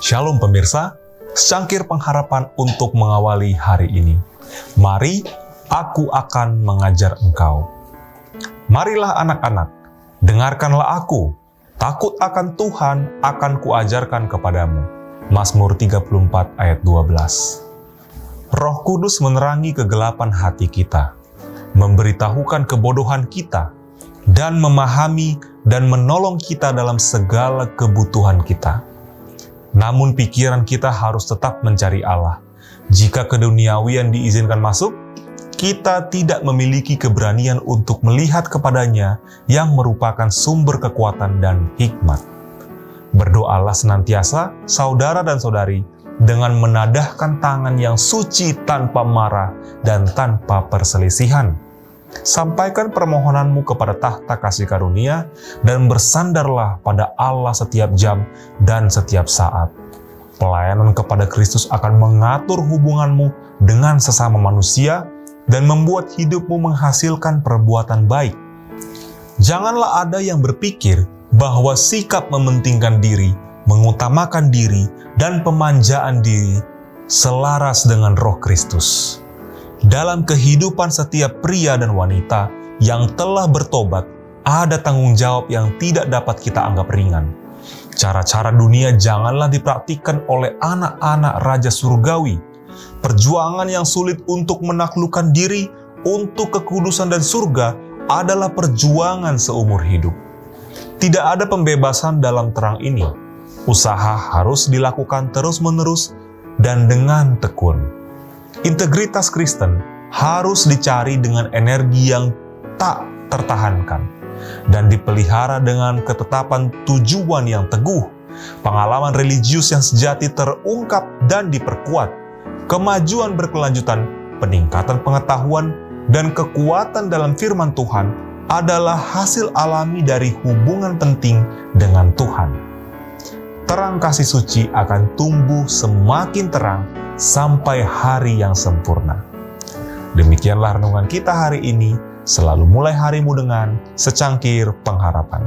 Shalom pemirsa, secangkir pengharapan untuk mengawali hari ini. Mari, aku akan mengajar engkau. Marilah anak-anak, dengarkanlah aku. Takut akan Tuhan akan kuajarkan kepadamu. Mazmur 34 ayat 12. Roh Kudus menerangi kegelapan hati kita, memberitahukan kebodohan kita, dan memahami dan menolong kita dalam segala kebutuhan kita. Namun pikiran kita harus tetap mencari Allah. Jika keduniawian diizinkan masuk, kita tidak memiliki keberanian untuk melihat kepadanya yang merupakan sumber kekuatan dan hikmat. Berdoalah senantiasa, saudara dan saudari, dengan menadahkan tangan yang suci tanpa marah dan tanpa perselisihan Sampaikan permohonanmu kepada tahta kasih karunia dan bersandarlah pada Allah setiap jam dan setiap saat. Pelayanan kepada Kristus akan mengatur hubunganmu dengan sesama manusia dan membuat hidupmu menghasilkan perbuatan baik. Janganlah ada yang berpikir bahwa sikap mementingkan diri, mengutamakan diri, dan pemanjaan diri selaras dengan roh Kristus dalam kehidupan setiap pria dan wanita yang telah bertobat, ada tanggung jawab yang tidak dapat kita anggap ringan. Cara-cara dunia janganlah dipraktikkan oleh anak-anak Raja Surgawi. Perjuangan yang sulit untuk menaklukkan diri untuk kekudusan dan surga adalah perjuangan seumur hidup. Tidak ada pembebasan dalam terang ini. Usaha harus dilakukan terus-menerus dan dengan tekun. Integritas Kristen harus dicari dengan energi yang tak tertahankan dan dipelihara dengan ketetapan tujuan yang teguh. Pengalaman religius yang sejati terungkap dan diperkuat. Kemajuan berkelanjutan, peningkatan pengetahuan, dan kekuatan dalam firman Tuhan adalah hasil alami dari hubungan penting dengan Tuhan. Terang kasih suci akan tumbuh semakin terang sampai hari yang sempurna. Demikianlah renungan kita hari ini. Selalu mulai harimu dengan secangkir pengharapan.